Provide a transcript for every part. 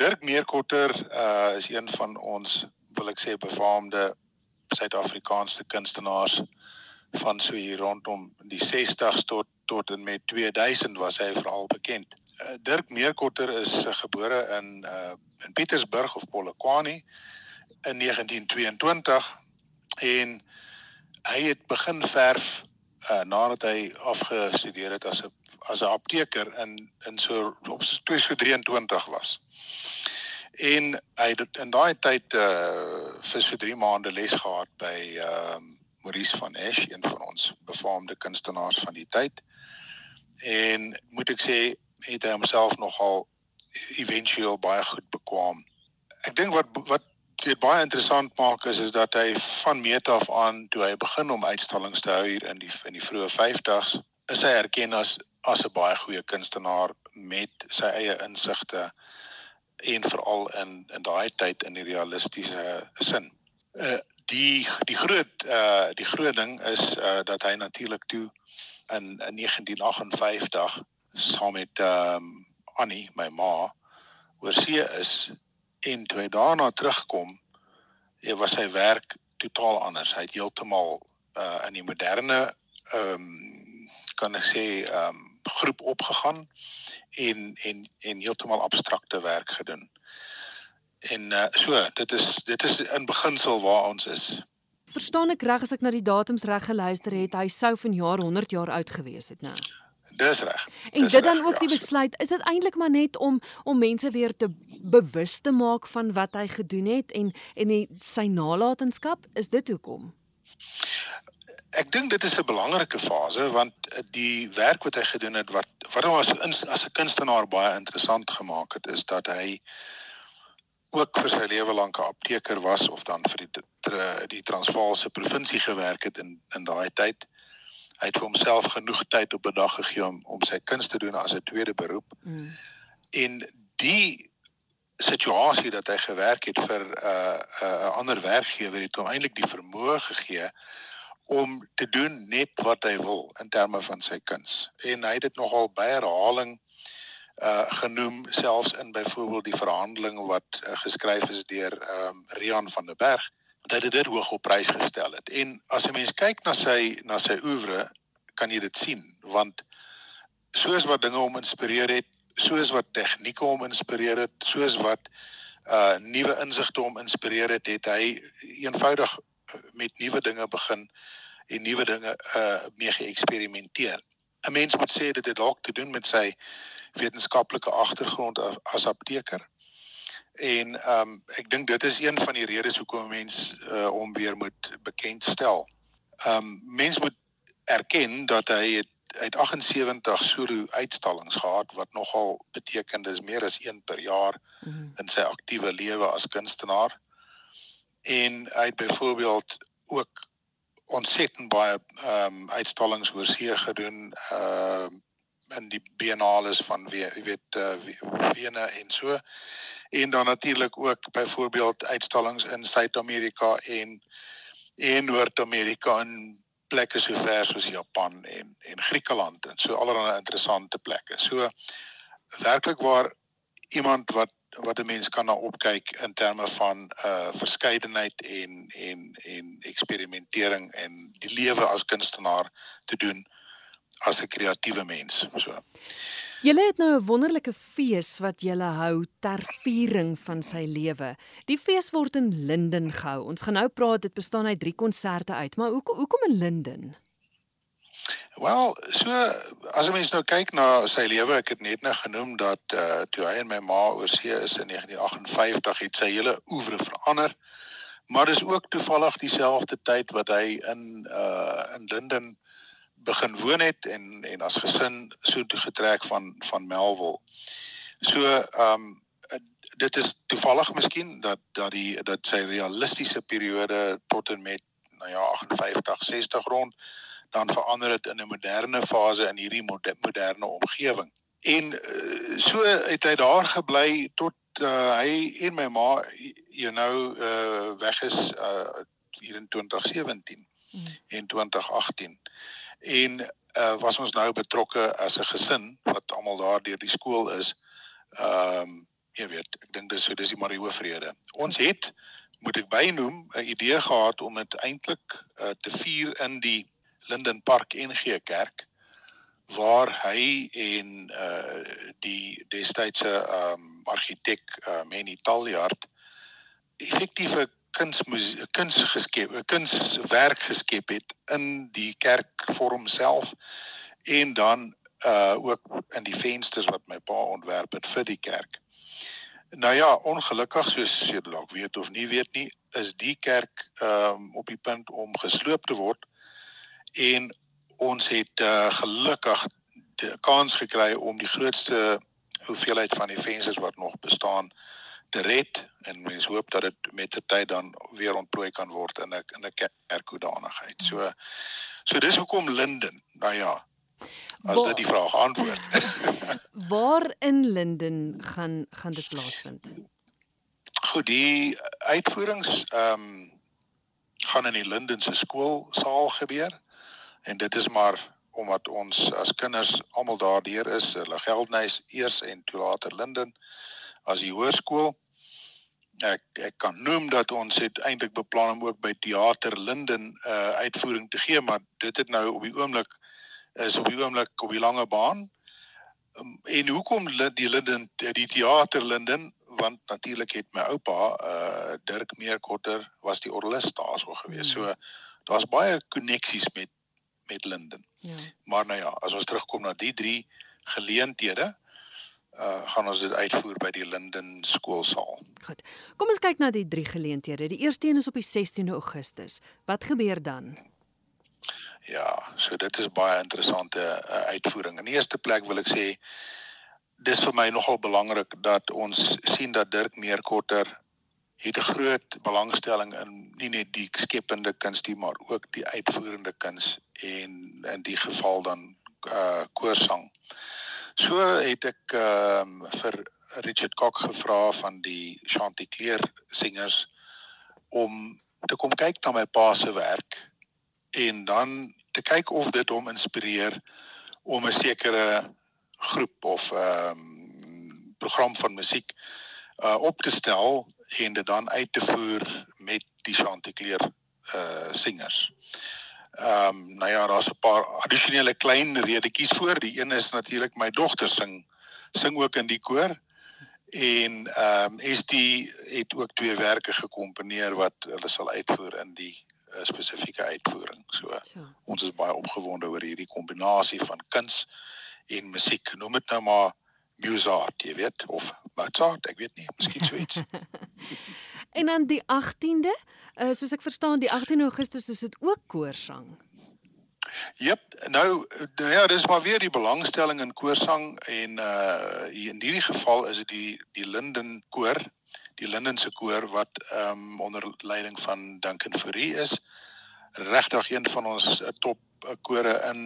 Dirk Meerkotter uh is een van ons wil ek sê befaamde Suid-Afrikaanse kunstenaars van so hier rondom die 60s tot tot en met 2000 was hy veral bekend. Uh, Dirk Meerkotter is uh, gebore in uh in Pietersburg of Polokwane in 1922 en hy het begin verf uh nadat hy afgestudeer het as 'n as 'n apteker in in so op so 23 was. En hy het in daai tyd uh vir so 3 maande les gehad by ehm uh, Maurice van Esch, een van ons befaamde kunstenaars van die tyd. En moet ek sê, het hy homself nogal éventueel baie goed bekwam. Ek dink wat wat dit baie interessant maak is is dat hy van meet af aan toe hy begin om uitstallings te hou hier in die in die vroeë 50's, is hy erken as as 'n baie goeie kunstenaar met sy eie insigte en veral in in daai tyd in die realistiese sin. Uh die die groot uh die groot ding is uh dat hy natuurlik toe in, in 1958 saam met ehm um, Annie, my ma, oor see is en toe hy daarna terugkom, het was sy werk totaal anders. Hy het heeltemal uh in die moderne ehm um, kan ek sê ehm um, groep opgegaan en en en heeltemal abstrakte werk gedoen. En uh, so, dit is dit is in beginsel waar ons is. Verstaan ek reg as ek na die datums reg geluister het, hy sou vanjaar 100 jaar oud gewees het, né? Dis reg. En dit dan ook die besluit, is dit eintlik maar net om om mense weer te bewus te maak van wat hy gedoen het en en die, sy nalatenskap, is dit hoekom? Ek dink dit is 'n belangrike fase want die werk wat hy gedoen het wat wat hom as as 'n kunstenaar baie interessant gemaak het is dat hy ook vir sy lewe lank 'n apteker was of dan vir die die, Transvaalse provinsie gewerk het in in daai tyd. Hy het vir homself genoeg tyd op 'n dag gegee om om sy kuns te doen as 'n tweede beroep. Mm. En die situasie dat hy gewerk het vir 'n uh, 'n uh, ander werkgewer het hom eintlik die vermoë gegee om te doen net wat hy wil in terme van sy kuns. En hy het dit nogal by herhaling uh genoem selfs in byvoorbeeld die verhandeling wat uh, geskryf is deur ehm um, Rian van der Berg dat hy dit hoog op prys gestel het. En as 'n mens kyk na sy na sy oeuvre, kan jy dit sien want soos wat dinge hom inspireer het, soos wat tegnieke hom inspireer het, soos wat uh nuwe insigte hom inspireer het, het hy eenvoudig met nuwe dinge begin en nuwe dinge uh mee geëksperimenteer. 'n Mens moet sê dit het dalk te doen met sy wetenskaplike agtergrond as, apteker. En ehm um, ek dink dit is een van die redes hoekom mense uh, hom weer moet bekendstel. Ehm um, mense moet erken dat hy het uit 78 solo uitstallings gehad wat nogal beteken dis meer as een per jaar mm -hmm. in sy aktiewe lewe as kunstenaar. En hy het byvoorbeeld ook ontsettend baie ehm um, uitstallings oor see gedoen ehm uh, in die biennales van jy weet uh, Wene en so en dan natuurlik ook byvoorbeeld uitstallings in Suid-Amerika en en Noord-Amerika en plekke so ver soos Japan en en Griekeland en so allerlei interessante plekke. So werklik waar iemand wat wat 'n mens kan na opkyk in terme van uh verskeidenheid en en en eksperimentering en die lewe as kunstenaar te doen as 'n kreatiewe mens so. Julle het nou 'n wonderlike fees wat julle hou ter viering van sy lewe. Die fees word in Linden gehou. Ons gaan nou praat dit bestaan uit 3 konserte uit, maar hoekom hoekom in Linden? Wel, so as jy mens nou kyk na sy lewe, ek het net nou genoem dat uh toe hy en my ma oor see is in 1958 het sy hele oeuvre verander. Maar dis ook toevallig dieselfde tyd wat hy in uh in Linden begin woon het en en as gesin so toe getrek van van Melville. So ehm um, dit is toevallig miskien dat dat die dat sy realistiese periode tot en met nou ja 58 60 rond dan verander dit in 'n moderne fase in hierdie moderne omgewing. En uh, so het hy daar gebly tot uh, hy en my ma you know uh, weg is uh, hier in 2017 mm. en 2018 en uh, was ons nou betrokke as 'n gesin wat almal daar deur die skool is. Ehm um, Jy weet, ek dink dis so dis die maar die hoofrede. Ons het moet ek bynoem 'n idee gehad om dit eintlik uh, te vier in die Linden Park NG Kerk waar hy en uh die destydse um argitek uh, Manny Taljard effektiewe kuns kuns geskep, kunswerk geskep het in die kerkvorm self en dan uh ook in die vensters wat my pa ontwerp het vir die kerk. Nou ja, ongelukkig soos jy dalk weet of nie weet nie, is die kerk um op die punt om gesloop te word en ons het uh, gelukkig die kans gekry om die grootste hoeveelheid van die vensters wat nog bestaan te red en mens hoop dat dit met die tyd dan weer ontplooi kan word in 'n in 'n kerkhoedanigheid. So so dis hoekom Linden. Nou ja, As dit die vraag antwoord. waar in Linden gaan gaan dit plaasvind? Goed, die uitvoerings ehm um, gaan in die Linden se skoolsaal gebeur en dit is maar omdat ons as kinders almal daardeur is, hulle geldnys eers en toe later Linden as die hoërskool. Ek ek kan noem dat ons het eintlik beplan om ook by Theater Linden 'n uh, uitvoering te gee, maar dit het nou op die oomblik is op die oomblik op die lange baan. Um, en hoekom die Linden die teater Linden want natuurlik het my oupa uh Dirk Meerkotter was die orgelis daar so gewees. Hmm. So daar's baie koneksies met met Linden. Ja. Maar nou ja, as ons terugkom na die drie geleenthede uh gaan ons dit uitvoer by die Linden skoolsaal. Goed. Kom ons kyk na die drie geleenthede. Die eerste een is op die 16de Augustus. Wat gebeur dan? Ja, so dit is baie interessante uh, uitvoering. In die eerste plek wil ek sê dis vir my nogal belangrik dat ons sien dat Dirk Meerkotter het 'n groot belangstelling in nie net die skepende kuns nie, maar ook die uitvoerende kuns en in die geval dan uh koorsang. So het ek ehm um, vir Richard Kok gevra van die Chanticleer singers om te kom kyk na my pa se werk en dan te kyk of dit hom inspireer om 'n sekere groep of ehm um, program van musiek uh op te stel en dit dan uit te voer met die Chanticleer uh singers. Ehm um, nou ja, daar's 'n paar addisionele klein redetjies voor. Die een is natuurlik my dogter sing sing ook in die koor en ehm um, ST het ook twee werke gekomponeer wat hulle sal uitvoer in die 'n spesifieke uitvoering. So ja. ons is baie opgewonde oor hierdie kombinasie van kuns en musiek. Noem dit nou maar Mozart, jy weet, of Mozart, ek weet nie, miskien so iets. en dan die 18de, uh, soos ek verstaan, die 18 Augustus is dit ook koorsang. Jep, nou ja, dis maar weer die belangstelling in koorsang en uh in hierdie geval is dit die die Linden koor die Lindense koor wat ehm um, onder leiding van Duncan Fourie is. Regtig een van ons uh, top kore in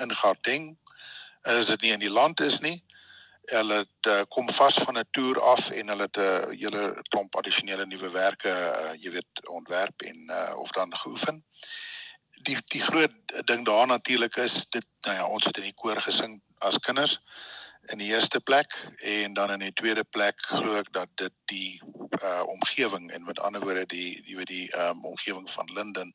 in Gauteng. Is dit nie in die land is nie. Hulle het uh, kom vas van 'n toer af en hulle het 'n uh, hele klomp addisionele nuwe werke, uh, jy weet, ontwerp en uh, of dan geoefen. Die die groot ding daar natuurlik is dit nou ja, ons het in die koor gesing as kinders in die eerste plek en dan in die tweede plek glo ek dat dit die uh omgewing en met ander woorde die die weet die um omgewing van Linden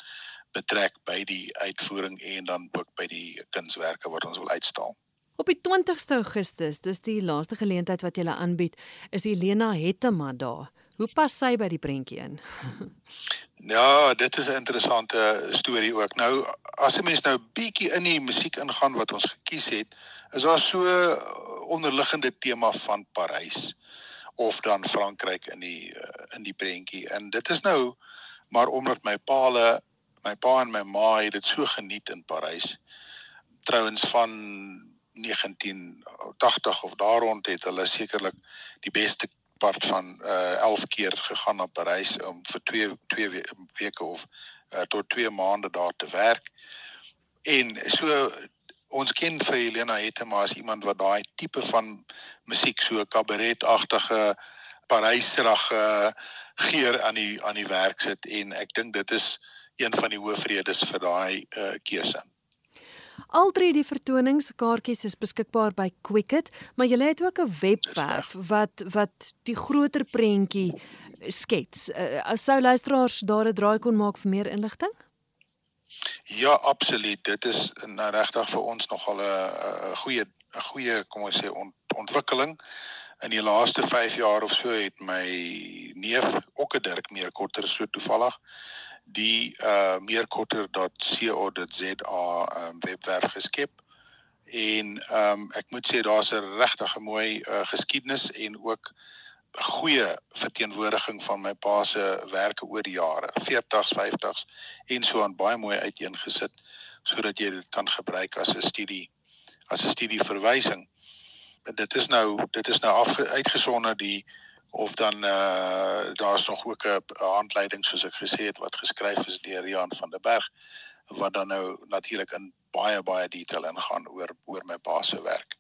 betrek by die uitvoering en dan ook by die kunswerke wat ons wil uitstal. Op die 20ste Augustus, dis die laaste geleentheid wat jy aanbied, is Helena Hettema daar. Hoe pas sy by die prentjie in? ja, dit is 'n interessante storie ook. Nou as 'n mens nou bietjie in die musiek ingaan wat ons gekies het, is daar so onderliggende tema van Parys of dan Frankryk in die uh, in die prentjie. En dit is nou maar omdat my paale, my pa en my ma het dit so geniet in Parys. Trouwens van 1980 of daar rond het hulle sekerlik die beste part van uh eh, 11 keer gegaan na Parys om vir 2 2 weke of uh, tot 2 maande daar te werk. En so ons ken vir Helena Hetema as iemand wat daai tipe van musiek so kabaretagtige Parysrige geur aan die aan die werk sit en ek dink dit is een van die hoofredes vir daai uh, keuse. Al drie die vertoningskaartjies is beskikbaar by Quicket, maar jy het ook 'n webwerf wat wat die groter prentjie skets. Uh, sou luisteraars daar 'n draai kon maak vir meer inligting? Ja, absoluut. Dit is nou regtig vir ons nogal 'n goeie 'n goeie kom ons sê ont, ontwikkeling. In die laaste 5 jaar of so het my neef ook 'n Dirk meer korter so toevallig die uh meerkotter.co.za um, webwerf geskep. En ehm um, ek moet sê daar's 'n regtig mooi uh, geskiedenis en ook 'n goeie verteenwoordiging van my pa se werke oor die jare, 40s, 50s en so aan baie mooi uiteengesit sodat jy dit kan gebruik as 'n studie as 'n studieverwysing. Dit is nou dit is nou afge, uitgesonder die of dan uh, daar's nog ook 'n handleiding soos ek gesê het wat geskryf is deur Rian van der Berg wat dan nou natuurlik in baie baie detail ingaan oor oor my pa se werk.